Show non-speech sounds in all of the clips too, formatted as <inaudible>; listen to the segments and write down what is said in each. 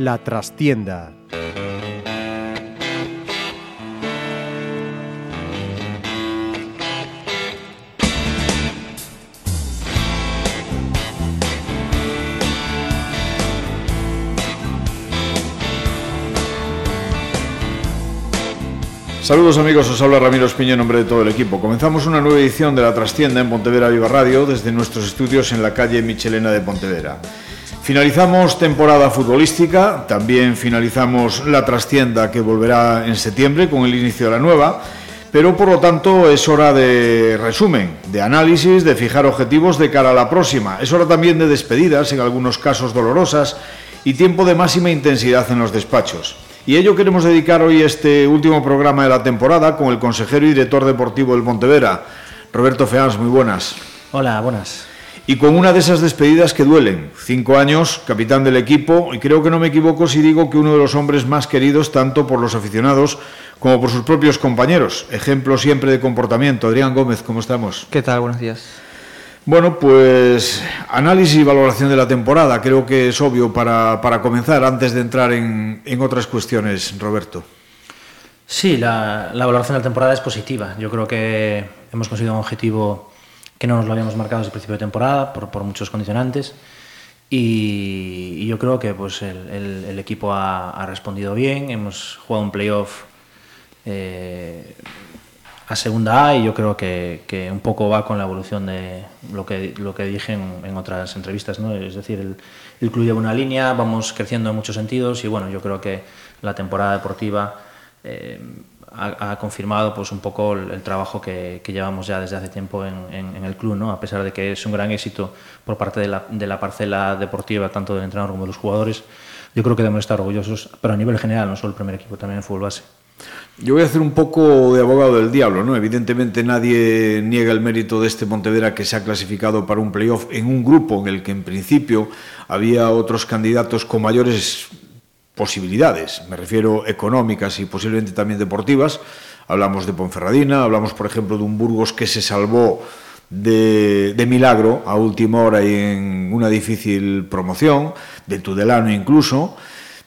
La trastienda Saludos amigos, os habla Ramiro Espiño en nombre de todo el equipo. Comenzamos una nueva edición de La Trastienda en Pontevedra Viva Radio desde nuestros estudios en la calle Michelena de Pontevedra. Finalizamos temporada futbolística, también finalizamos La Trastienda que volverá en septiembre con el inicio de la nueva, pero por lo tanto es hora de resumen, de análisis, de fijar objetivos de cara a la próxima. Es hora también de despedidas, en algunos casos dolorosas, y tiempo de máxima intensidad en los despachos. Y ello queremos dedicar hoy este último programa de la temporada con el consejero y director deportivo del Montevera, Roberto Feans. Muy buenas. Hola, buenas. Y con una de esas despedidas que duelen. Cinco años, capitán del equipo, y creo que no me equivoco si digo que uno de los hombres más queridos tanto por los aficionados como por sus propios compañeros. Ejemplo siempre de comportamiento. Adrián Gómez, ¿cómo estamos? ¿Qué tal? Buenos días. Bueno, pues análisis y valoración de la temporada, creo que es obvio para, para comenzar, antes de entrar en, en, otras cuestiones, Roberto. Sí, la, la, valoración de la temporada es positiva. Yo creo que hemos conseguido un objetivo que no nos lo habíamos marcado desde el principio de temporada, por, por muchos condicionantes. Y, yo creo que pues, el, el, el equipo ha, ha, respondido bien, hemos jugado un playoff eh, a segunda A y yo creo que, que, un poco va con la evolución de lo que, lo que dije en, en otras entrevistas. ¿no? Es decir, el, el, club lleva una línea, vamos creciendo en muchos sentidos y bueno, yo creo que la temporada deportiva eh, ha, ha, confirmado pues, un poco el, el trabajo que, que, llevamos ya desde hace tiempo en, en, en, el club, ¿no? a pesar de que es un gran éxito por parte de la, de la parcela deportiva, tanto del entrenador como de los jugadores. Yo creo que debemos estar orgullosos, pero a nivel general, no solo el primer equipo, también en fútbol base. Yo voy a hacer un poco de abogado del diablo, ¿no? Evidentemente nadie niega el mérito de este Montevera que se ha clasificado para un playoff en un grupo en el que en principio había otros candidatos con mayores posibilidades, me refiero económicas y posiblemente también deportivas. Hablamos de Ponferradina, hablamos por ejemplo de un Burgos que se salvó de milagro a última hora y en una difícil promoción, de Tudelano incluso,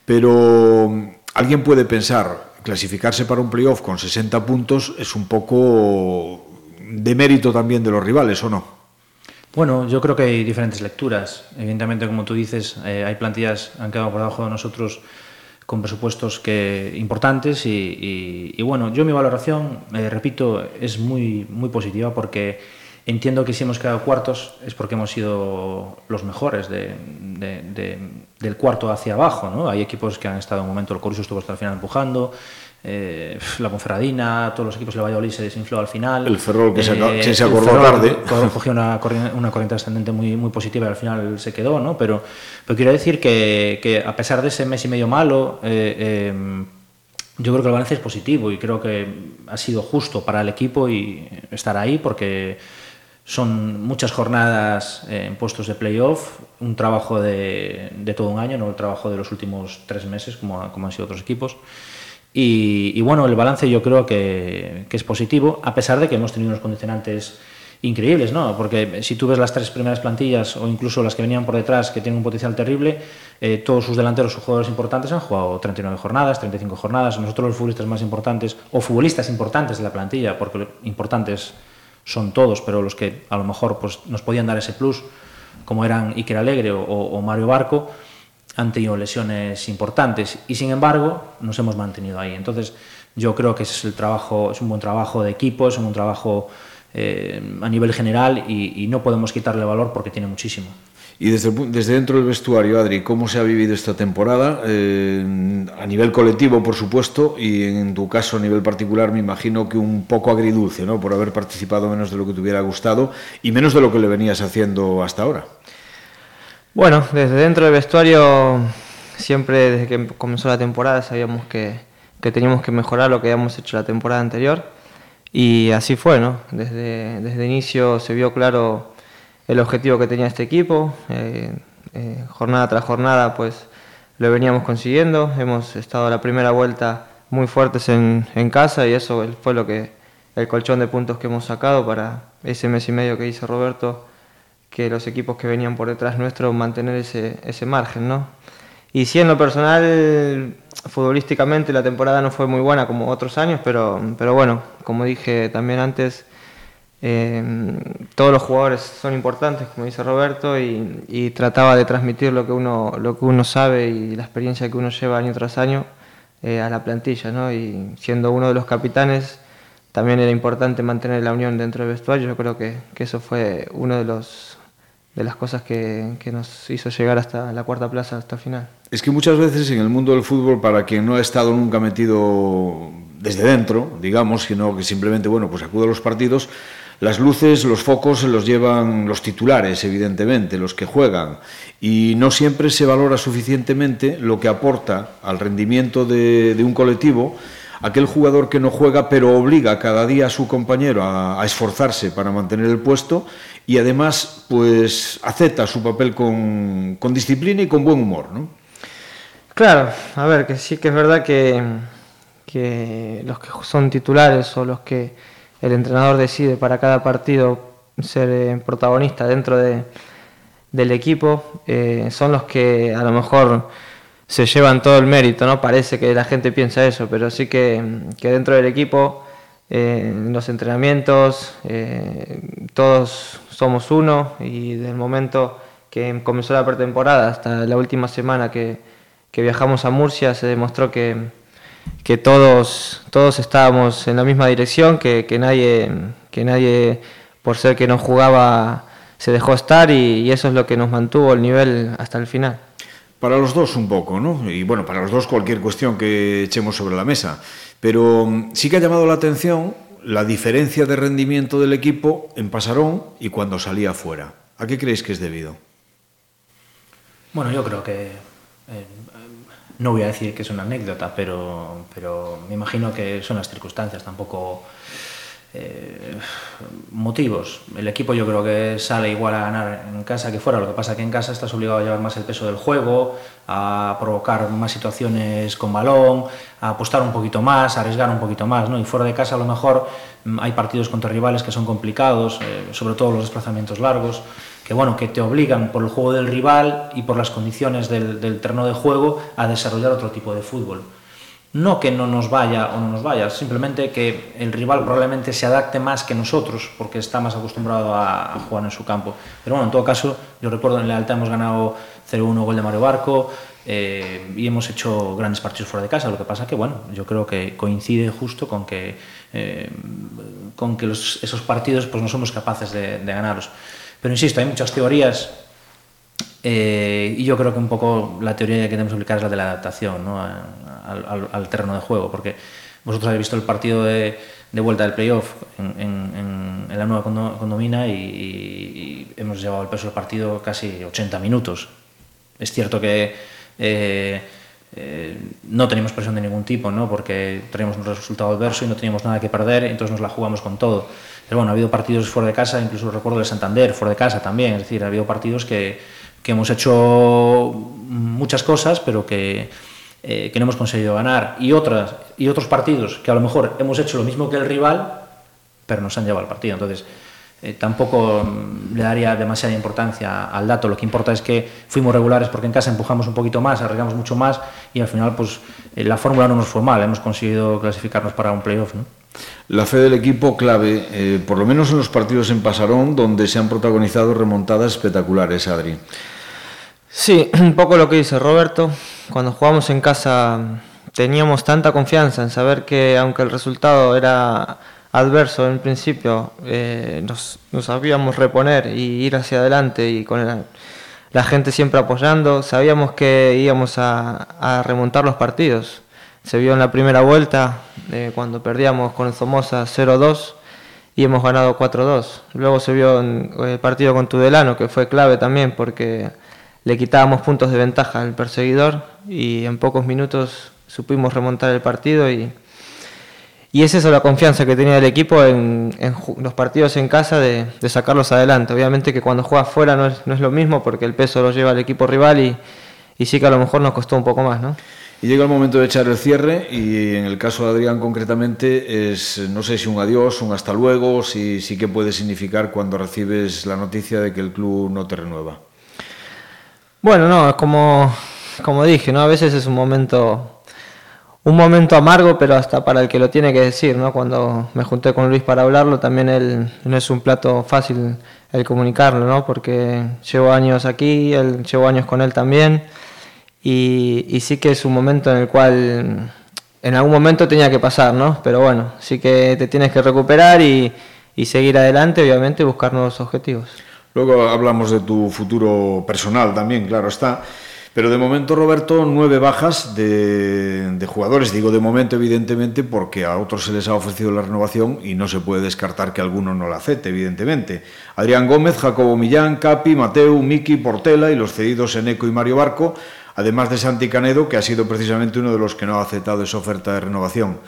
pero alguien puede pensar, clasificarse para un playoff con 60 puntos es un poco de mérito también de los rivales, ¿o no? Bueno, yo creo que hay diferentes lecturas. Evidentemente, como tú dices, eh, hay plantillas han quedado por debajo de nosotros con presupuestos que importantes y bueno, yo mi valoración, eh, repito, es muy, muy positiva porque entiendo que si hemos quedado cuartos es porque hemos sido los mejores de, de, de, del cuarto hacia abajo. ¿no? Hay equipos que han estado en un momento, el Coruso estuvo hasta el final empujando, eh, la Ponferradina, todos los equipos de Valladolid se desinfló al final. El Ferrol que, eh, se, se acordó tarde. <laughs> Cogió una, una corriente ascendente muy, muy positiva y al final se quedó, ¿no? Pero, pero quiero decir que, que a pesar de ese mes y medio malo, eh, eh, yo creo que el balance es positivo y creo que ha sido justo para el equipo y estar ahí porque son muchas jornadas en puestos de playoff, un trabajo de, de, todo un año, no el trabajo de los últimos tres meses, como, como han sido otros equipos. Y, y bueno, el balance yo creo que, que, es positivo, a pesar de que hemos tenido unos condicionantes increíbles, ¿no? Porque si tú ves las tres primeras plantillas o incluso las que venían por detrás, que tienen un potencial terrible, eh, todos sus delanteros o jugadores importantes han jugado 39 jornadas, 35 jornadas. Nosotros los futbolistas más importantes, o futbolistas importantes de la plantilla, porque importantes son todos, pero los que a lo mejor pues, nos podían dar ese plus, como eran Iker Alegre o, Mario Barco, han tenido lesiones importantes y sin embargo nos hemos mantenido ahí. Entonces yo creo que ese es el trabajo, es un buen trabajo de equipo, es un buen trabajo eh, a nivel general y no podemos quitarle valor porque tiene muchísimo. Y desde, desde dentro del vestuario, Adri, ¿cómo se ha vivido esta temporada? Eh, a nivel colectivo, por supuesto, y en tu caso a nivel particular, me imagino que un poco agridulce, ¿no? Por haber participado menos de lo que te hubiera gustado y menos de lo que le venías haciendo hasta ahora. Bueno, desde dentro del vestuario, siempre desde que comenzó la temporada sabíamos que, que teníamos que mejorar lo que habíamos hecho la temporada anterior y así fue, ¿no? Desde, desde inicio se vio claro el objetivo que tenía este equipo, eh, eh, jornada tras jornada pues lo veníamos consiguiendo. Hemos estado la primera vuelta muy fuertes en, en casa y eso fue lo que el colchón de puntos que hemos sacado para ese mes y medio que dice Roberto, que los equipos que venían por detrás nuestro mantener ese, ese margen, ¿no? Y sí, en lo personal, futbolísticamente la temporada no fue muy buena como otros años, pero, pero bueno, como dije también antes, eh, todos los jugadores son importantes, como dice Roberto, y, trataba de transmitir lo que, uno, lo que uno sabe y la experiencia que uno lleva año tras año eh, a la plantilla, ¿no? Y siendo uno de los capitanes, también era importante mantener la unión dentro del vestuario. Yo creo que, que eso fue uno de los de las cosas que, que, nos hizo llegar hasta la cuarta plaza, hasta el final. Es que muchas veces en el mundo del fútbol, para quien no ha estado nunca metido desde dentro, digamos, sino que simplemente, bueno, pues acude a los partidos, las luces, los focos se los llevan los titulares, evidentemente, los que juegan, y no siempre se valora suficientemente lo que aporta al rendimiento de, un colectivo aquel jugador que no juega pero obliga cada día a su compañero a, a esforzarse para mantener el puesto y además pues acepta su papel con, con, disciplina y con buen humor, ¿no? Claro, a ver, que sí que es verdad que, que los que son titulares o los que el entrenador decide para cada partido ser eh, protagonista dentro de, del equipo eh, son los que a lo mejor se llevan todo el mérito, ¿no? Parece que la gente piensa eso, pero sí que, que dentro del equipo, eh, en los entrenamientos, todos somos uno y del momento que comenzó la pretemporada hasta la última semana que, que viajamos a Murcia se demostró que, que todos, todos estábamos en la misma dirección, que, que, nadie, que nadie, por ser que no jugaba, se dejó estar y, y eso es lo que nos mantuvo el nivel hasta el final. Para los dos un poco, ¿no? Y bueno, para los dos cualquier cuestión que echemos sobre la mesa. Pero mm, sí que ha llamado la atención la diferencia de rendimiento del equipo en Pasarón y cuando salía fuera. ¿A qué creéis que es debido? Bueno, yo creo que... Eh, no voy a decir que es una anécdota, pero, pero me imagino que son las circunstancias. Tampoco eh, motivos. El equipo yo creo que sale igual a ganar en casa que fuera, lo que pasa que en casa estás obligado a llevar más el peso del juego, a provocar más situaciones con balón, a apostar un poquito más, a arriesgar un poquito más, ¿no? Y fuera de casa a lo mejor mm, hay partidos contra rivales que son complicados, eh, sobre todo los desplazamientos largos, que bueno, que te obligan por el juego del rival y por las condiciones del, del terreno de juego a desarrollar otro tipo de fútbol. No que no nos vaya o no nos vaya, simplemente que el rival probablemente se adapte más que nosotros, porque está más acostumbrado a, a jugar en su campo. Pero bueno, en todo caso, yo recuerdo en Lealtad hemos ganado 0-1 gol de Mario Barco eh, y hemos hecho grandes partidos fuera de casa. Lo que pasa que, bueno, yo creo que coincide justo con que, eh, con que los, esos partidos pues no somos capaces de, de ganarlos. Pero insisto, hay muchas teorías eh, y yo creo que un poco la teoría que tenemos que aplicar es la de la adaptación ¿no? al, terreno de juego, porque vosotros habéis visto el partido de, vuelta del playoff en, la nueva condomina y, y, hemos llevado el peso del partido casi 80 minutos. Es cierto que eh, eh, no teníamos presión de ningún tipo, ¿no? porque teníamos un resultado adverso y no teníamos nada que perder, entonces nos la jugamos con todo. Pero bueno, ha habido partidos fuera de casa, incluso recuerdo de Santander, fuera de casa también, es decir, ha habido partidos que hemos hecho muchas cosas, pero que, eh, que no hemos conseguido ganar, y, otras, y otros partidos que a lo mejor hemos hecho lo mismo que el rival, pero nos han llevado al partido. Entonces, eh, tampoco le daría demasiada importancia al dato. Lo que importa es que fuimos regulares porque en casa empujamos un poquito más, arriesgamos mucho más y al final pues eh, la fórmula no nos fue mal. Hemos conseguido clasificarnos para un playoff. ¿no? La fe del equipo clave, eh, por lo menos en los partidos en Pasarón, donde se han protagonizado remontadas espectaculares, Adri. Sí, <clears throat> un poco lo que dice Roberto. Cuando jugamos en casa teníamos tanta confianza en saber que aunque el resultado era adverso en principio, eh, nos, sabíamos reponer y ir hacia adelante y con la, la gente siempre apoyando, sabíamos que íbamos a, a, remontar los partidos. Se vio en la primera vuelta, eh, cuando perdíamos con Somoza 0-2 y hemos ganado 4-2. Luego se vio en el partido con Tudelano, que fue clave también porque le quitábamos puntos de ventaja al perseguidor y en pocos minutos supimos remontar el partido y, y es eso la confianza que tenía el equipo en, en los partidos en casa de, de, sacarlos adelante. Obviamente que cuando juegas fuera no es, no es, lo mismo porque el peso lo lleva el equipo rival y, y sí que a lo mejor nos costó un poco más, ¿no? Y llega el momento de echar el cierre y en el caso de Adrián concretamente es, no sé si un adiós, un hasta luego, si sí que puede significar cuando recibes la noticia de que el club no te renueva. Bueno, no, es como, como dije, ¿no? A veces es un momento, un momento amargo, pero hasta para el que lo tiene que decir, ¿no? Cuando me junté con Luis para hablarlo, también él, no es un plato fácil el comunicarlo, ¿no? Porque llevo años aquí, él, llevo años con él también y, sí que es un momento en el cual en algún momento tenía que pasar, ¿no? Pero bueno, sí que te tienes que recuperar y, seguir adelante, obviamente, buscar nuevos objetivos. Luego hablamos de tu futuro personal también, claro está. Pero de momento, Roberto, nueve bajas de, de, jugadores. Digo de momento, evidentemente, porque a otros se les ha ofrecido la renovación y no se puede descartar que alguno no la acepte, evidentemente. Adrián Gómez, Jacobo Millán, Capi, Mateu, Miki, Portela y los cedidos Eneco y Mario Barco además de Santi Canedo, que ha sido precisamente uno de los que no ha aceptado esa oferta de renovación.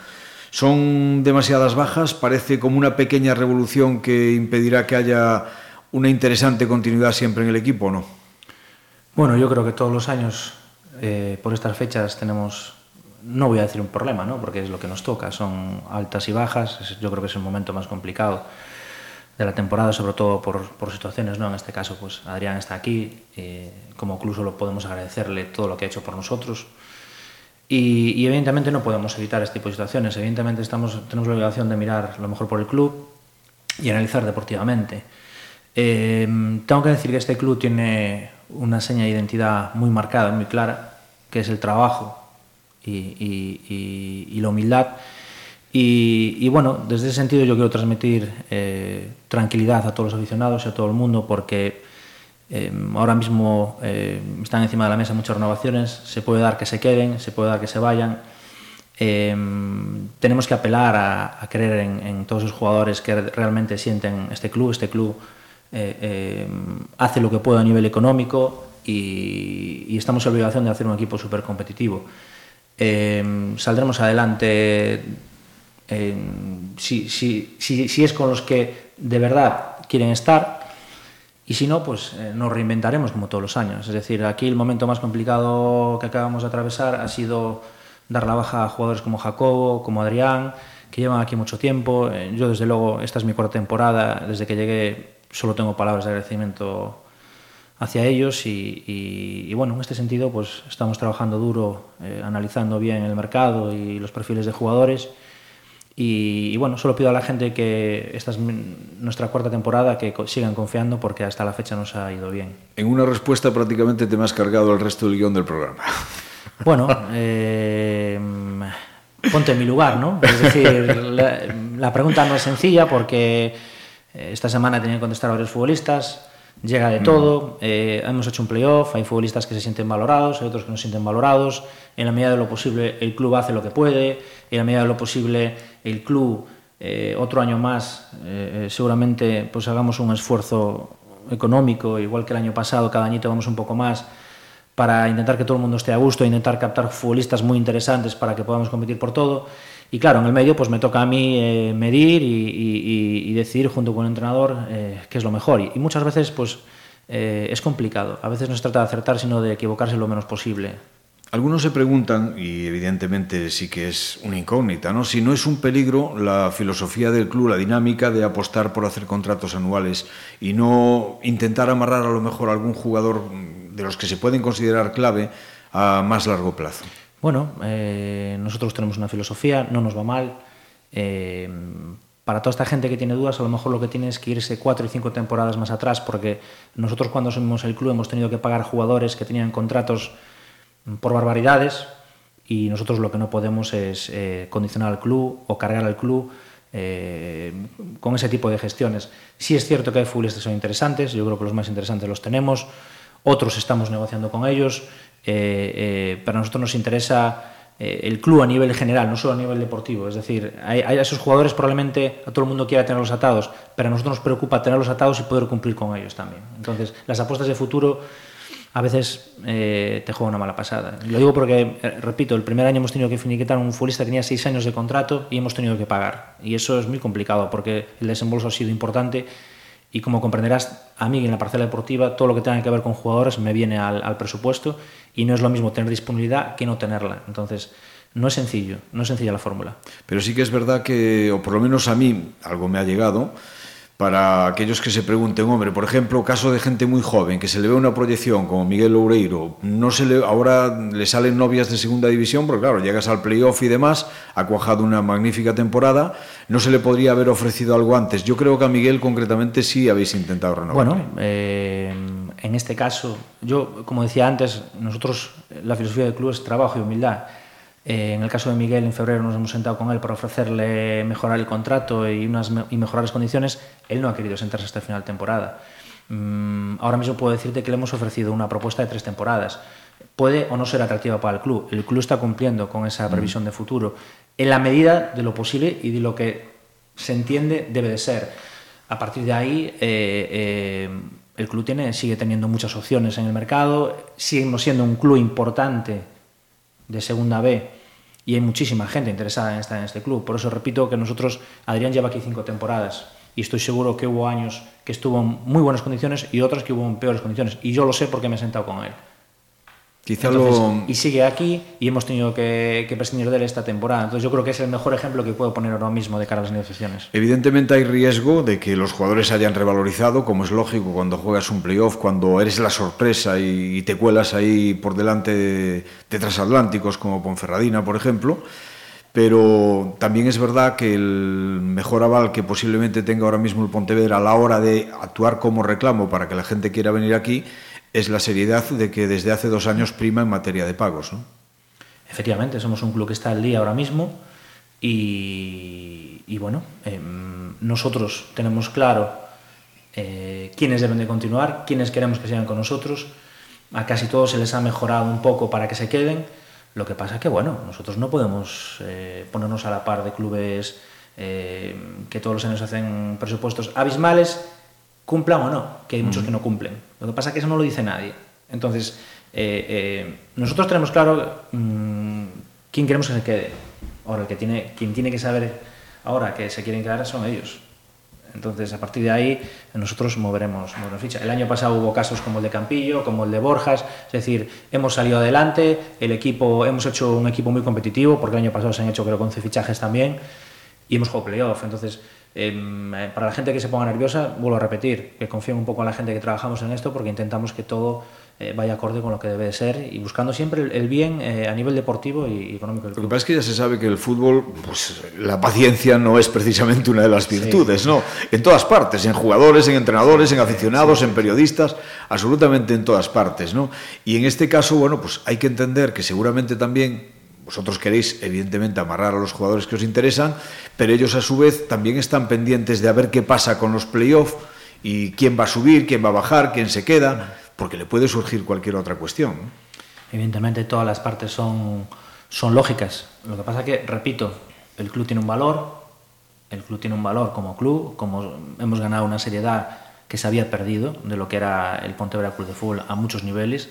¿Son demasiadas bajas? ¿Parece como una pequeña revolución que impedirá que haya una interesante continuidad siempre en el equipo no? Bueno, yo creo que todos los años, eh, por estas fechas, tenemos, no voy a decir un problema, ¿no? porque es lo que nos toca, son altas y bajas, yo creo que es el momento más complicado de la temporada, sobre todo por, por situaciones, ¿no? En este caso, pues Adrián está aquí, eh, como club solo podemos agradecerle todo lo que ha hecho por nosotros. Y, y, evidentemente no podemos evitar este tipo de situaciones. Evidentemente estamos, tenemos la obligación de mirar lo mejor por el club y analizar deportivamente. Eh, tengo que decir que este club tiene una seña de identidad muy marcada, muy clara, que es el trabajo y, y, y la humildad y, bueno, desde ese sentido yo quiero transmitir eh, tranquilidad a todos los aficionados y a todo el mundo porque eh, ahora mismo eh, están encima de la mesa muchas renovaciones, se puede dar que se queden, se puede dar que se vayan. tenemos que apelar a, creer en, todos esos jugadores que realmente sienten este club. Este club hace lo que puede a nivel económico y, estamos en obligación de hacer un equipo súper competitivo. saldremos adelante si, es con los que de verdad quieren estar y si no, pues eh, nos reinventaremos como todos los años. Es decir, aquí el momento más complicado que acabamos de atravesar ha sido dar la baja a jugadores como Jacobo, como Adrián, que llevan aquí mucho tiempo. Eh, yo, desde luego, esta es mi cuarta temporada. Desde que llegué, solo tengo palabras de agradecimiento hacia ellos y, bueno, en este sentido, pues estamos trabajando duro, eh, analizando bien el mercado y los perfiles de jugadores y, y, bueno, solo pido a la gente que esta es nuestra cuarta temporada, que sigan confiando porque hasta la fecha nos ha ido bien. En una respuesta prácticamente te me has cargado el resto del guion del programa. <laughs> Bueno, eh, ponte en mi lugar, ¿no? Es decir, la, la pregunta no es sencilla porque eh, esta semana tenía que contestar a varios futbolistas, llega de todo, eh, hemos hecho un playoff, hay futbolistas que se sienten valorados, hay otros que no se sienten valorados, en la medida de lo posible el club hace lo que puede, en la medida de lo posible el club eh, otro año más eh, eh, seguramente pues hagamos un esfuerzo económico, igual que el año pasado, cada añito vamos un poco más para intentar que todo el mundo esté a gusto, intentar captar futbolistas muy interesantes para que podamos competir por todo. Y claro, en el medio pues me toca a mí eh, medir y, y, decidir junto con el entrenador eh, qué es lo mejor. Y, y muchas veces pues eh, es complicado. A veces no se trata de acertar, sino de equivocarse lo menos posible. Algunos se preguntan, y evidentemente sí que es una incógnita, ¿no? si no es un peligro la filosofía del club, la dinámica de apostar por hacer contratos anuales y no intentar amarrar a lo mejor a algún jugador de los que se pueden considerar clave a más largo plazo. Bueno, eh, nosotros tenemos una filosofía, no nos va mal. Eh, para toda esta gente que tiene dudas, a lo mejor lo que tiene es que irse cuatro y cinco temporadas más atrás, porque nosotros cuando asumimos el club hemos tenido que pagar jugadores que tenían contratos por barbaridades y nosotros lo que no podemos es eh, condicionar al club o cargar al club con ese tipo de gestiones. Sí es cierto que hay futbolistas que son interesantes, yo creo que los más interesantes los tenemos, otros estamos negociando con ellos, eh, eh, pero a nosotros nos interesa eh, el club a nivel general, no solo a nivel deportivo. Es decir, hay, hay esos jugadores probablemente a todo el mundo quiera tenerlos atados, pero a nosotros nos preocupa tenerlos atados y poder cumplir con ellos también. Entonces, las apuestas de futuro a veces eh, te juega una mala pasada. Lo digo porque, eh, repito, el primer año hemos tenido que finiquitar un futbolista que tenía seis años de contrato y hemos tenido que pagar. Y eso es muy complicado porque el desembolso ha sido importante y como comprenderás, a mí en la parcela deportiva todo lo que tenga que ver con jugadores me viene al, presupuesto y no es lo mismo tener disponibilidad que no tenerla. Entonces, no es sencillo, no es sencilla la fórmula. Pero sí que es verdad que, o por lo menos a mí, algo me ha llegado, para aquellos que se pregunten, hombre, por ejemplo, caso de gente muy joven, que se le ve una proyección como Miguel Loureiro, no se le, ahora le salen novias de segunda división, porque claro, llegas al playoff y demás, ha cuajado una magnífica temporada, no se le podría haber ofrecido algo antes. Yo creo que a Miguel concretamente sí habéis intentado renovar. Bueno, eh, en este caso, yo, como decía antes, nosotros, la filosofía del club es trabajo y humildad. Eh, en el caso de Miguel, en febrero nos hemos sentado con él para ofrecerle mejorar el contrato y, unas, y mejorar las condiciones. Él no ha querido sentarse hasta el final de temporada. Mm, ahora mismo puedo decirte que le hemos ofrecido una propuesta de tres temporadas. Puede o no ser atractiva para el club. El club está cumpliendo con esa previsión de futuro en la medida de lo posible y de lo que se entiende debe de ser. A partir de ahí, eh, eh, el club tiene, sigue teniendo muchas opciones en el mercado, seguimos siendo un club importante de segunda B y hay muchísima gente interesada en estar en este club. Por eso repito que nosotros, Adrián lleva aquí cinco temporadas y estoy seguro que hubo años que estuvo en muy buenas condiciones y otros que hubo en peores condiciones. Y yo lo sé porque me he sentado con él. Quizá Entonces, lo... Y sigue aquí y hemos tenido que, que, prescindir de él esta temporada. Entonces yo creo que es el mejor ejemplo que puedo poner ahora mismo de cara a las negociaciones. Evidentemente hay riesgo de que los jugadores hayan revalorizado, como es lógico cuando juegas un playoff, cuando eres la sorpresa y, y te cuelas ahí por delante de, de transatlánticos como Ponferradina, por ejemplo. Pero también es verdad que el mejor aval que posiblemente tenga ahora mismo el Pontevedra a la hora de actuar como reclamo para que la gente quiera venir aquí es la seriedad de que desde hace dos años prima en materia de pagos. ¿no? Efectivamente, somos un club que está al día ahora mismo y, y bueno, eh, nosotros tenemos claro eh, quiénes deben de continuar, quiénes queremos que sigan con nosotros. A casi todos se les ha mejorado un poco para que se queden. Lo que pasa que, bueno, nosotros no podemos eh, ponernos a la par de clubes eh, que todos los años hacen presupuestos abismales cumplan o no, que hay muchos que no cumplen. Lo que pasa es que eso no lo dice nadie. Entonces, eh, eh, nosotros tenemos claro mmm, quién queremos que se quede. Ahora, que tiene, quien tiene que saber ahora que se quieren quedar son ellos. Entonces, a partir de ahí, nosotros moveremos, moveremos ficha. El año pasado hubo casos como el de Campillo, como el de Borjas, es decir, hemos salido adelante, el equipo, hemos hecho un equipo muy competitivo, porque el año pasado se han hecho, creo, 11 fichajes también, y hemos jugado playoff. Entonces, eh, para la gente que se ponga nerviosa, vuelvo a repetir, que confíen un poco en la gente que trabajamos en esto, porque intentamos que todo eh, vaya acorde con lo que debe de ser y buscando siempre el, el bien eh, a nivel deportivo y, económico. Lo que pasa es que ya se sabe que el fútbol, pues la paciencia no es precisamente una de las virtudes, sí. ¿no? En todas partes, en jugadores, en entrenadores, en aficionados, en periodistas, absolutamente en todas partes, ¿no? Y en este caso, bueno, pues hay que entender que seguramente también vosotros queréis, evidentemente, amarrar a los jugadores que os interesan, pero ellos a su vez también están pendientes de a ver qué pasa con los playoffs y quién va a subir, quién va a bajar, quién se queda, porque le puede surgir cualquier otra cuestión. Evidentemente, todas las partes son, son lógicas. Lo que pasa que, repito, el club tiene un valor, el club tiene un valor como club, como hemos ganado una seriedad que se había perdido de lo que era el Pontevedra Club de Fútbol a muchos niveles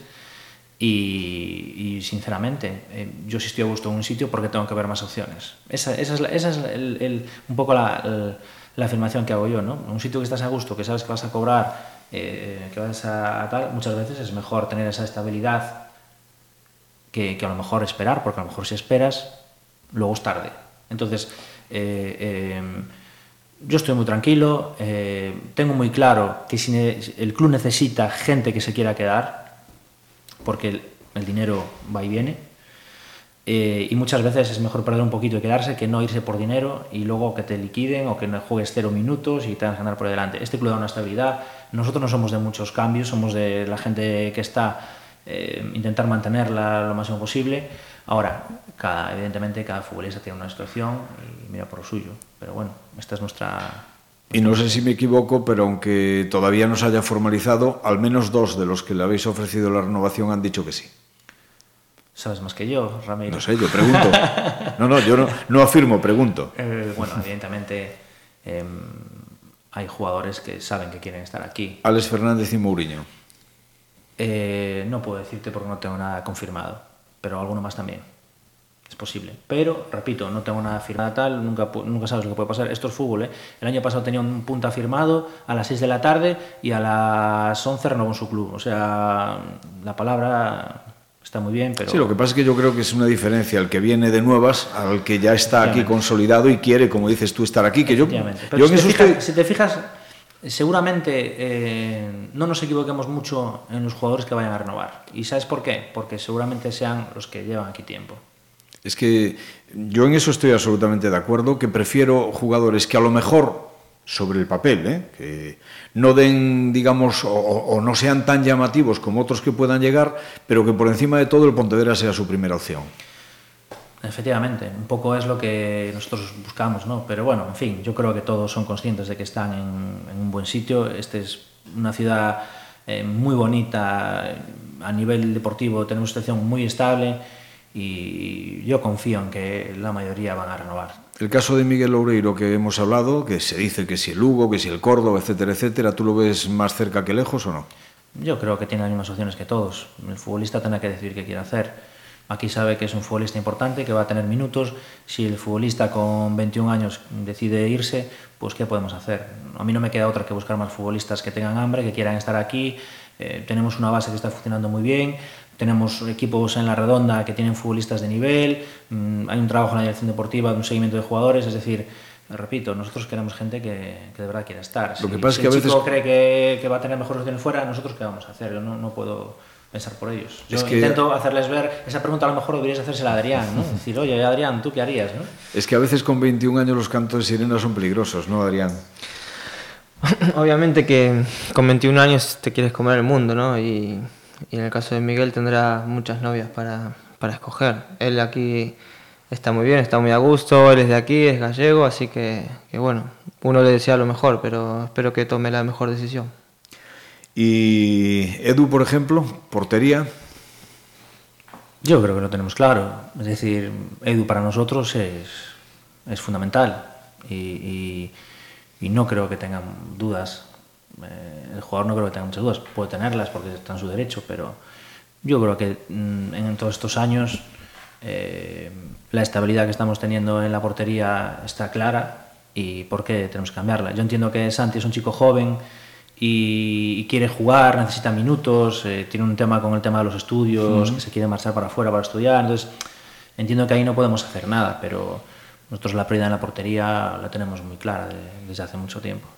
y, sinceramente, eh, yo sí estoy a gusto en un sitio porque tengo que ver más opciones. Esa, esa es, la, esa es el, el, un poco la, la, afirmación que hago yo, ¿no? Un sitio que estás a gusto, que sabes que vas a cobrar, eh, que vas a, a, tal, muchas veces es mejor tener esa estabilidad que, que, a lo mejor esperar, porque a lo mejor si esperas, luego es tarde. Entonces, eh, yo estoy muy tranquilo, tengo muy claro que si el club necesita gente que se quiera quedar, porque el, el dinero va y viene. Eh, y muchas veces es mejor perder un poquito y quedarse que no irse por dinero y luego que te liquiden o que no juegues cero minutos y te vas a ganar por delante. Este club da una estabilidad. Nosotros no somos de muchos cambios, somos de la gente que está eh, intentar mantenerla lo máximo posible. Ahora, cada, evidentemente, cada futbolista tiene una situación y mira por lo suyo. Pero bueno, esta es nuestra, y no sé si me equivoco, pero aunque todavía no se haya formalizado, al menos dos de los que le habéis ofrecido la renovación han dicho que sí. Sabes más que yo, Ramiro. No sé, yo pregunto. No, no, yo no, no afirmo, pregunto. Eh, bueno, evidentemente eh, hay jugadores que saben que quieren estar aquí. Alex Fernández y Mourinho. Eh, no puedo decirte porque no tengo nada confirmado, pero alguno más también. Es posible. Pero, repito, no tengo nada firmada tal, nunca, nunca sabes lo que puede pasar. Esto es fútbol, ¿eh? El año pasado tenía un punta firmado a las 6 de la tarde y a las 11 renovó en su club. O sea, la palabra está muy bien, pero... Sí, lo que pasa es que yo creo que es una diferencia el que viene de nuevas al que ya está aquí consolidado y quiere, como dices tú, estar aquí. Que yo, yo si, te fijas, si te fijas, seguramente eh, no nos equivoquemos mucho en los jugadores que vayan a renovar. ¿Y sabes por qué? Porque seguramente sean los que llevan aquí tiempo. Es que yo en eso estoy absolutamente de acuerdo, que prefiero jugadores que a lo mejor sobre el papel, ¿eh? que no den, digamos, o, no sean tan llamativos como otros que puedan llegar, pero que por encima de todo el Pontevedra sea su primera opción. Efectivamente, un poco es lo que nosotros buscamos, ¿no? Pero bueno, en fin, yo creo que todos son conscientes de que están en, un buen sitio. Este es una ciudad eh, muy bonita a nivel deportivo, tenemos una situación muy estable y yo confío en que la mayoría van a renovar. El caso de Miguel Loureiro que hemos hablado, que se dice que si el Lugo, que si el Córdoba, etcétera, etcétera, ¿tú lo ves más cerca que lejos o no? Yo creo que tiene las mismas opciones que todos. El futbolista tendrá que decidir qué quiere hacer. Aquí sabe que es un futbolista importante, que va a tener minutos. Si el futbolista con 21 años decide irse, pues ¿qué podemos hacer? A mí no me queda otra que buscar más futbolistas que tengan hambre, que quieran estar aquí. Eh, tenemos una base que está funcionando muy bien. Tenemos equipos en la redonda que tienen futbolistas de nivel, mm, hay un trabajo en la dirección deportiva, un seguimiento de jugadores, es decir, repito, nosotros queremos gente que, de verdad quiera estar. Lo que pasa si que a el veces... chico cree que, va a tener mejores opciones fuera, nosotros qué vamos a hacer, yo no, puedo pensar por ellos. Yo intento hacerles ver, esa pregunta a lo mejor deberías hacérsela a Adrián, ¿no? <laughs> decir, oye, Adrián, ¿tú qué harías? ¿no? Es que a veces con 21 años los cantos de sirena son peligrosos, ¿no, Adrián? <laughs> Obviamente que con 21 años te quieres comer el mundo, ¿no? Y y en el caso de Miguel tendrá muchas novias para, para escoger. Él aquí está muy bien, está muy a gusto, él es de aquí, es gallego, así que, que, bueno, uno le desea lo mejor, pero espero que tome la mejor decisión. ¿Y Edu, por ejemplo, portería? Yo creo que lo tenemos claro. Es decir, Edu para nosotros es, es fundamental y, y, y no creo que tengan dudas eh, el jugador no creo que tenga muchas dudas, puede tenerlas porque está en su derecho, pero yo creo que mm, en todos estos años eh, la estabilidad que estamos teniendo en la portería está clara y por qué tenemos que cambiarla. Yo entiendo que Santi es un chico joven y, quiere jugar, necesita minutos, eh, tiene un tema con el tema de los estudios, que se quiere marchar para afuera para estudiar, entonces entiendo que ahí no podemos hacer nada, pero nosotros la prioridad en la portería la tenemos muy clara desde hace mucho tiempo.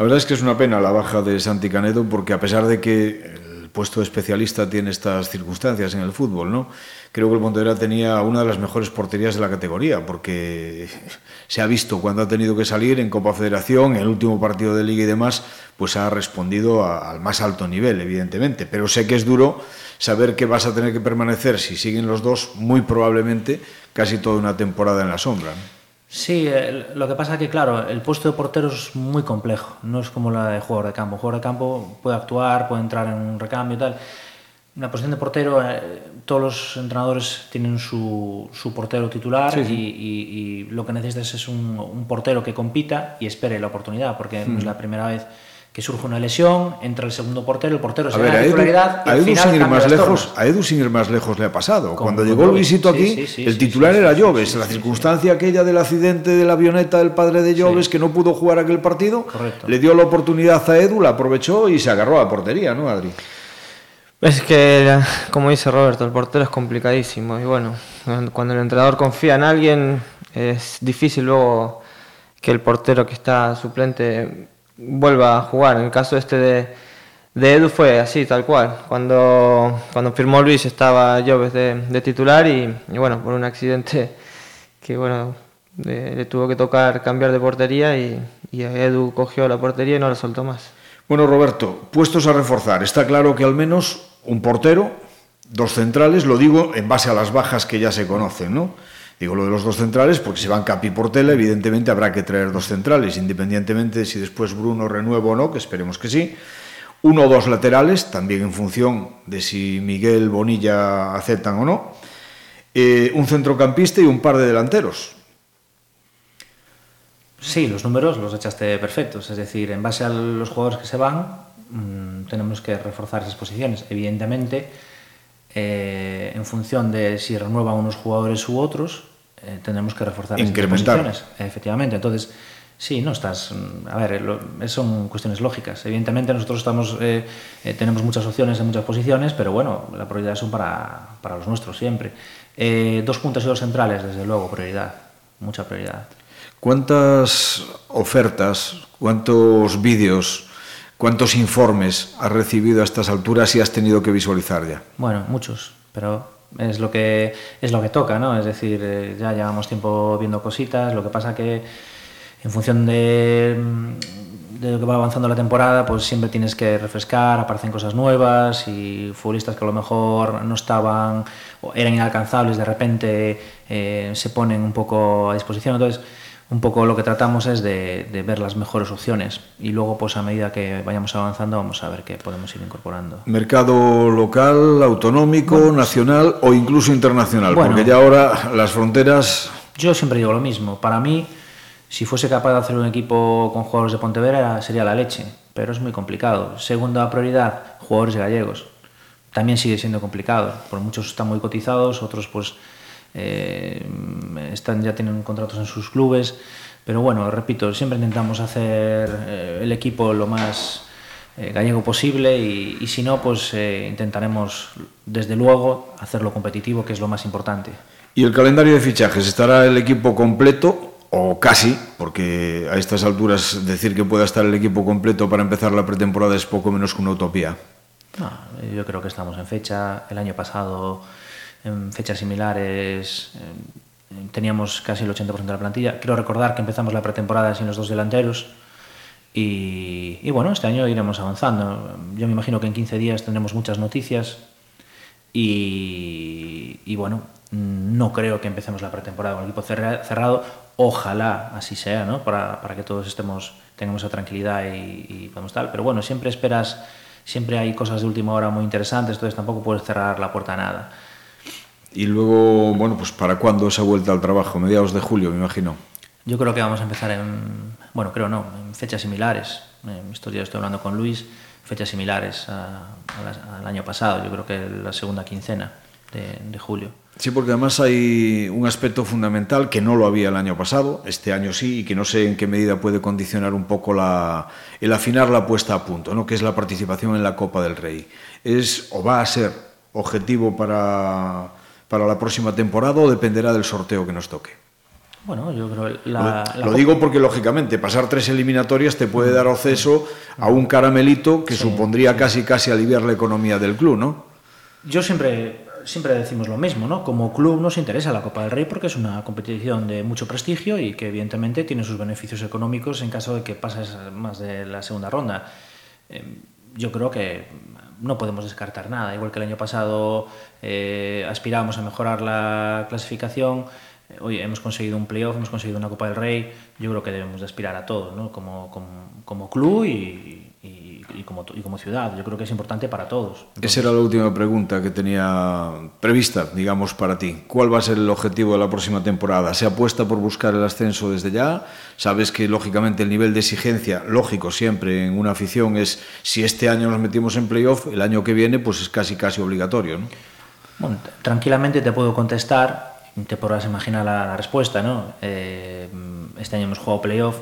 La verdad es que es una pena la baja de Santi Canedo porque a pesar de que el puesto de especialista tiene estas circunstancias en el fútbol, ¿no? Creo que el Pontevedra tenía una de las mejores porterías de la categoría porque <laughs> se ha visto cuando ha tenido que salir en Copa Federación, en el último partido de Liga y demás, pues ha respondido al más alto nivel, evidentemente. Pero sé que es duro saber que vas a tener que permanecer, si siguen los dos, muy probablemente casi toda una temporada en la sombra. Sí, lo que pasa es que, claro, el puesto de portero es muy complejo, no es como la de jugador de campo. jugador de campo puede actuar, puede entrar en un recambio y tal. En la posición de portero, eh, todos los entrenadores tienen su, su portero titular Y, lo que necesitas es un, un, portero que compita y espere la oportunidad, porque no es la primera vez que surge una lesión, entra el segundo portero, el portero se da la titularidad a Edu, sin ir más lejos, a Edu sin ir más lejos le ha pasado. Cuando llegó Luisito aquí, el titular era Lloves. la circunstancia aquella del accidente de la avioneta del padre de Lloves que no pudo jugar aquel partido, le dio la oportunidad a Edu, la aprovechó y se agarró a la portería, ¿no, Adri? Es que, como dice Roberto, el portero es complicadísimo y bueno, cuando el entrenador confía en alguien es difícil luego que el portero que está suplente vuelva a jugar. En el caso este de, de Edu fue así, tal cual. Cuando, cuando firmó Luis estaba Lloves de, de titular y, bueno, por un accidente <laughs> que bueno, le, tuvo que tocar cambiar de portería y, y Edu cogió la portería y no la soltó más. Bueno, Roberto, puestos a reforzar, está claro que al menos un portero, dos centrales, lo digo en base a las bajas que ya se conocen, ¿no? Digo lo de los dos centrales porque si van Capi por tela, evidentemente habrá que traer dos centrales, independientemente de si después Bruno renueva o no, que esperemos que sí. Uno o dos laterales, también en función de si Miguel Bonilla aceptan o no. Eh, un centrocampista y un par de delanteros. Sí, los números los echaste perfectos. Es decir, en base a los jugadores que se van, mm, tenemos que reforzar esas posiciones. Evidentemente, eh, en función de si renuevan unos jugadores u otros, eh, tendremos que reforzar Incrementar. las posiciones. Efectivamente, entonces, sí, no estás... A ver, lo, son cuestiones lógicas. Evidentemente nosotros estamos, eh, eh, tenemos muchas opciones en muchas posiciones, pero bueno, la prioridad son para, para los nuestros siempre. Eh, dos puntos y dos centrales, desde luego, prioridad, mucha prioridad. ¿Cuántas ofertas, cuántos vídeos, cuántos informes has recibido a estas alturas y has tenido que visualizar ya? Bueno, muchos, pero es lo que es lo que toca, ¿no? Es decir, eh, ya llevamos tiempo viendo cositas, lo que pasa que en función de, de lo que va avanzando la temporada, pues siempre tienes que refrescar, aparecen cosas nuevas y futbolistas que a lo mejor no estaban o eran inalcanzables, de repente eh, se ponen un poco a disposición. Entonces, un poco lo que tratamos es de, de, ver las mejores opciones y luego pues a medida que vayamos avanzando vamos a ver qué podemos ir incorporando. Mercado local, autonómico, bueno, nacional o incluso internacional, bueno, porque ya ahora las fronteras... Yo siempre digo lo mismo, para mí si fuese capaz de hacer un equipo con jugadores de Pontevedra sería la leche, pero es muy complicado. Segunda prioridad, jugadores gallegos. También sigue siendo complicado, por muchos están muy cotizados, otros pues eh, están, ya tienen contratos en sus clubes, pero bueno, repito, siempre intentamos hacer eh, el equipo lo más eh, gallego posible y, y, si no, pues eh, intentaremos desde luego hacerlo competitivo, que es lo más importante. ¿Y el calendario de fichajes? ¿Estará el equipo completo o casi? Porque a estas alturas decir que pueda estar el equipo completo para empezar la pretemporada es poco menos que una utopía. No, yo creo que estamos en fecha. El año pasado en fechas similares eh, teníamos casi el 80% de la plantilla. Quiero recordar que empezamos la pretemporada sin los dos delanteros y, bueno, este año iremos avanzando. Yo me imagino que en 15 días tendremos muchas noticias y, bueno, no creo que empecemos la pretemporada con el equipo cerrado. Ojalá así sea, ¿no? Para, para que todos estemos, tengamos esa tranquilidad y, y tal. Pero bueno, siempre esperas, siempre hay cosas de última hora muy interesantes, entonces tampoco puedes cerrar la puerta a nada. Y luego, bueno, pues ¿para cuándo esa vuelta al trabajo? Mediados de julio, me imagino. Yo creo que vamos a empezar en, bueno, creo no, en fechas similares. Estos días estoy hablando con Luis, fechas similares a, a la, al año pasado, yo creo que la segunda quincena de, de julio. Sí, porque además hay un aspecto fundamental que no lo había el año pasado, este año sí, y que no sé en qué medida puede condicionar un poco la, el afinar la puesta a punto, ¿no? que es la participación en la Copa del Rey. ¿Es o va a ser objetivo para, para la próxima temporada o dependerá del sorteo que nos toque? Bueno, yo creo la, lo, la lo digo porque lógicamente pasar tres eliminatorias te puede dar acceso a un caramelito que sí, supondría sí. casi casi aliviar la economía del club, ¿no? Yo siempre siempre decimos lo mismo, ¿no? Como club nos interesa la Copa del Rey porque es una competición de mucho prestigio y que evidentemente tiene sus beneficios económicos en caso de que pases más de la segunda ronda. Eh, yo creo que no podemos descartar nada. Igual que el año pasado eh, aspirábamos a mejorar la clasificación, eh, hoy hemos conseguido un playoff, hemos conseguido una Copa del Rey, yo creo que debemos de aspirar a todo, ¿no? como, como, como club y, y, como, y como ciudad. Yo creo que es importante para todos. Entonces... Esa era la última pregunta que tenía prevista, digamos, para ti. ¿Cuál va a ser el objetivo de la próxima temporada? ¿Se apuesta por buscar el ascenso desde ya? Sabes que, lógicamente, el nivel de exigencia, lógico siempre en una afición, es si este año nos metimos en playoff, el año que viene, pues es casi, casi obligatorio, ¿no? Bueno, tranquilamente te puedo contestar, te podrás imaginar la, la respuesta, ¿no? Eh, este año hemos jugado playoff,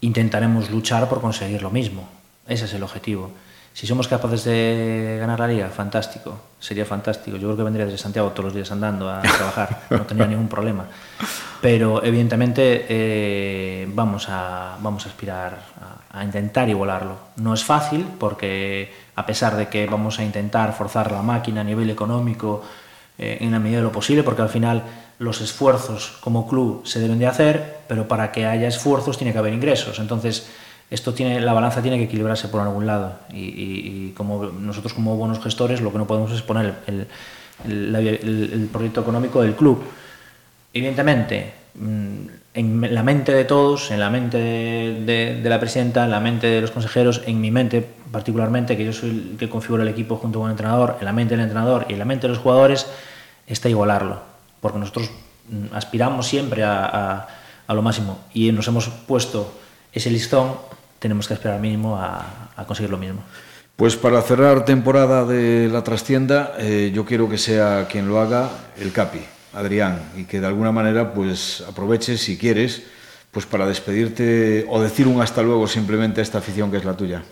intentaremos luchar por conseguir lo mismo ese es el objetivo. Si somos capaces de ganar la liga, fantástico, sería fantástico. Yo creo que vendría desde Santiago todos los días andando a <laughs> trabajar, no tendría ningún problema. Pero evidentemente eh, vamos, a, vamos a aspirar a, a, intentar igualarlo. No es fácil porque a pesar de que vamos a intentar forzar la máquina a nivel económico eh, en la medida de lo posible, porque al final los esfuerzos como club se deben de hacer, pero para que haya esfuerzos tiene que haber ingresos. Entonces, esto tiene, la balanza tiene que equilibrarse por algún lado. Y, y, y, como nosotros como buenos gestores lo que no podemos es poner el, el, el, el proyecto económico del club. Evidentemente, mm, en la mente de todos, en la mente de, de, de, la presidenta, en la mente de los consejeros, en mi mente particularmente, que yo soy el que configura el equipo junto con el entrenador, en la mente del entrenador y en la mente de los jugadores, está igualarlo, porque nosotros mm, aspiramos siempre a, a, a lo máximo. Y nos hemos puesto ese listón tenemos que esperar mínimo a, a conseguir lo mismo. Pues para cerrar temporada de la trastienda, eh, yo quiero que sea quien lo haga el Capi, Adrián, y que de alguna manera pues aproveches si quieres pues para despedirte o decir un hasta luego simplemente a esta afición que es la tuya.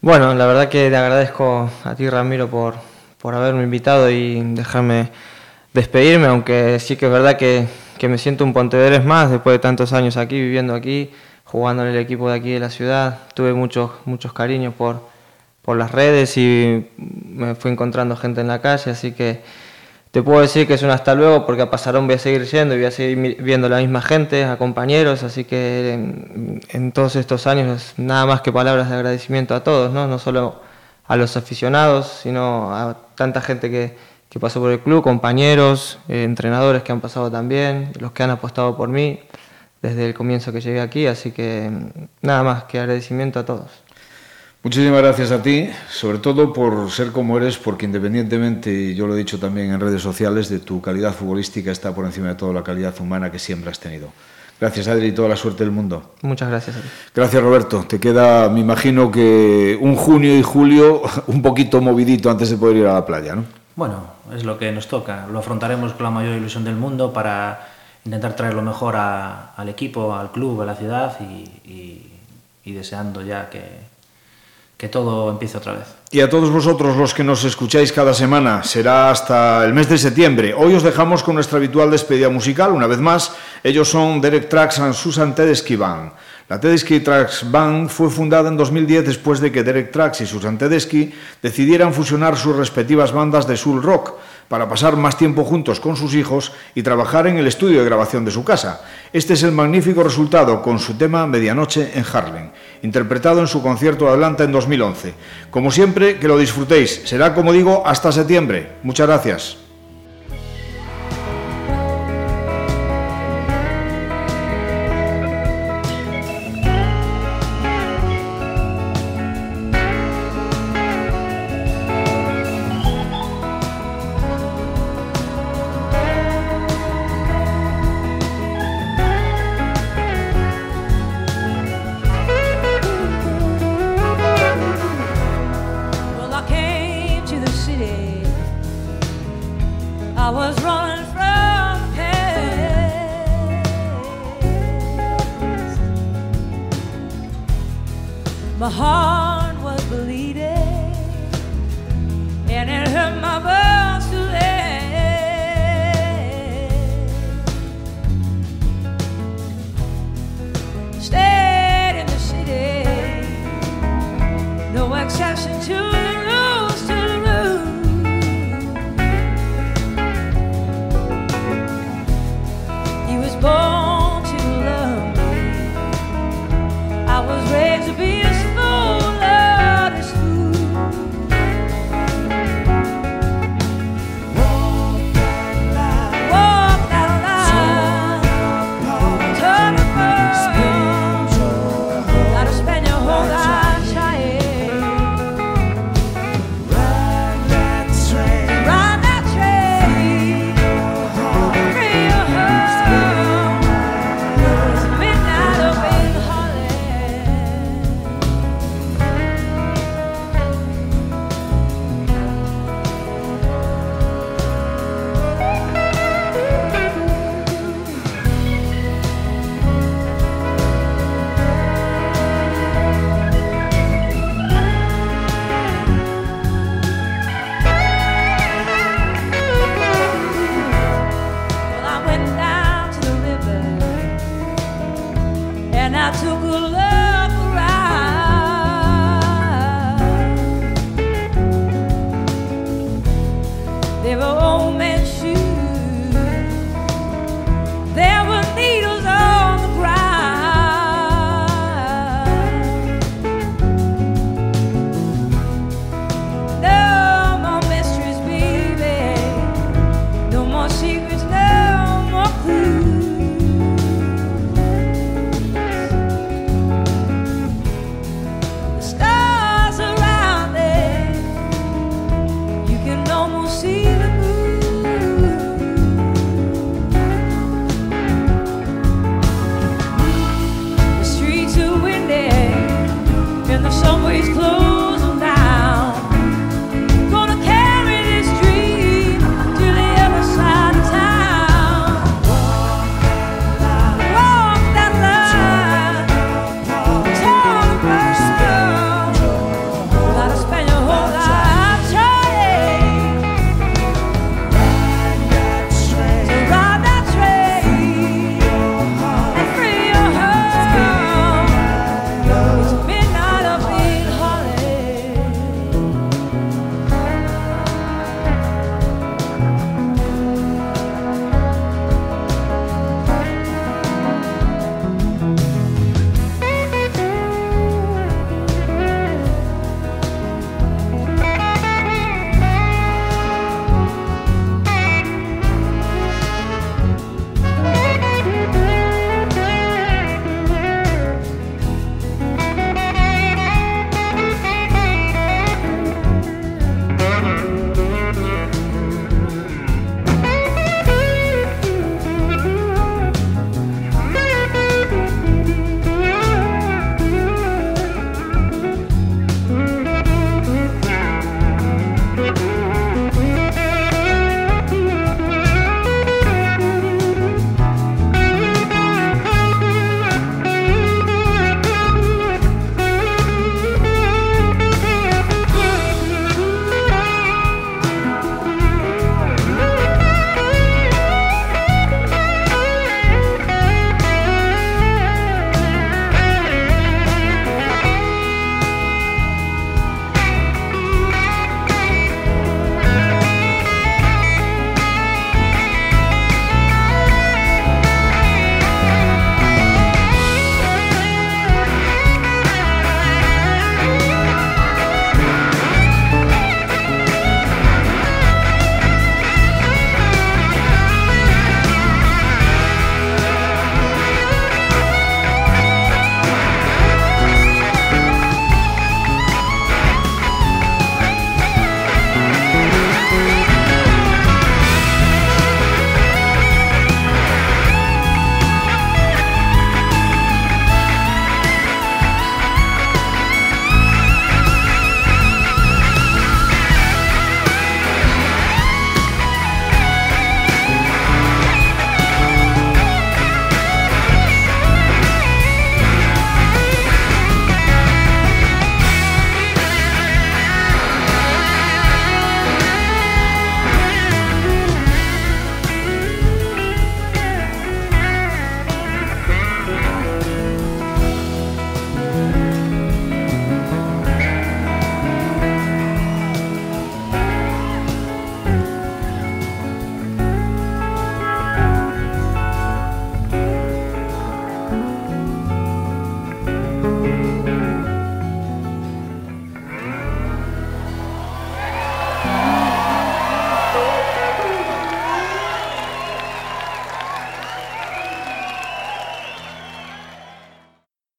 Bueno, la verdad que te agradezco a ti Ramiro por, por haberme invitado y dejarme despedirme, aunque sí que es verdad que, que me siento un Pontevedres más después de tantos años aquí, viviendo aquí jugando en el equipo de aquí de la ciudad. Tuve muchos, muchos cariños por, por las redes y me fui encontrando gente en la calle, así que te puedo decir que es un hasta luego porque a Pasarón voy a seguir yendo y voy a seguir viendo a la misma gente, a compañeros, así que en, todos estos años nada más que palabras de agradecimiento a todos, no, solo a los aficionados, sino a tanta gente que, que pasó por el club, compañeros, eh, entrenadores que han pasado también, los que han apostado por mí desde el comienzo que llegué aquí, así que nada más que agradecimiento a todos. Muchísimas gracias a ti, sobre todo por ser como eres, porque independientemente, y yo lo he dicho también en redes sociales, de tu calidad futbolística está por encima de toda la calidad humana que siempre has tenido. Gracias, Adri, y toda la suerte del mundo. Muchas gracias. Gracias, Roberto. Te queda, me imagino que un junio y julio <laughs> un poquito movidito antes de poder ir a la playa, ¿no? Bueno, es lo que nos toca. Lo afrontaremos con la mayor ilusión del mundo para intentar traer lo mejor al equipo, al club, a la ciudad y, deseando ya que, que todo empiece otra vez. Y a todos vosotros los que nos escucháis cada semana, será hasta el mes de septiembre. Hoy os dejamos con nuestra habitual despedida musical. Una vez más, ellos son Derek Tracks and Susan Tedeschi Band. La Tedeschi Tracks Band fue fundada en 2010 después de que Derek Tracks y Susan Tedeschi decidieran fusionar sus respectivas bandas de soul rock para pasar más tiempo juntos con sus hijos y trabajar en el estudio de grabación de su casa. Este es el magnífico resultado con su tema Medianoche en Harlem, interpretado en su concierto de Atlanta en 2011. Como siempre, que lo disfrutéis. Será, como digo, hasta septiembre. Muchas gracias.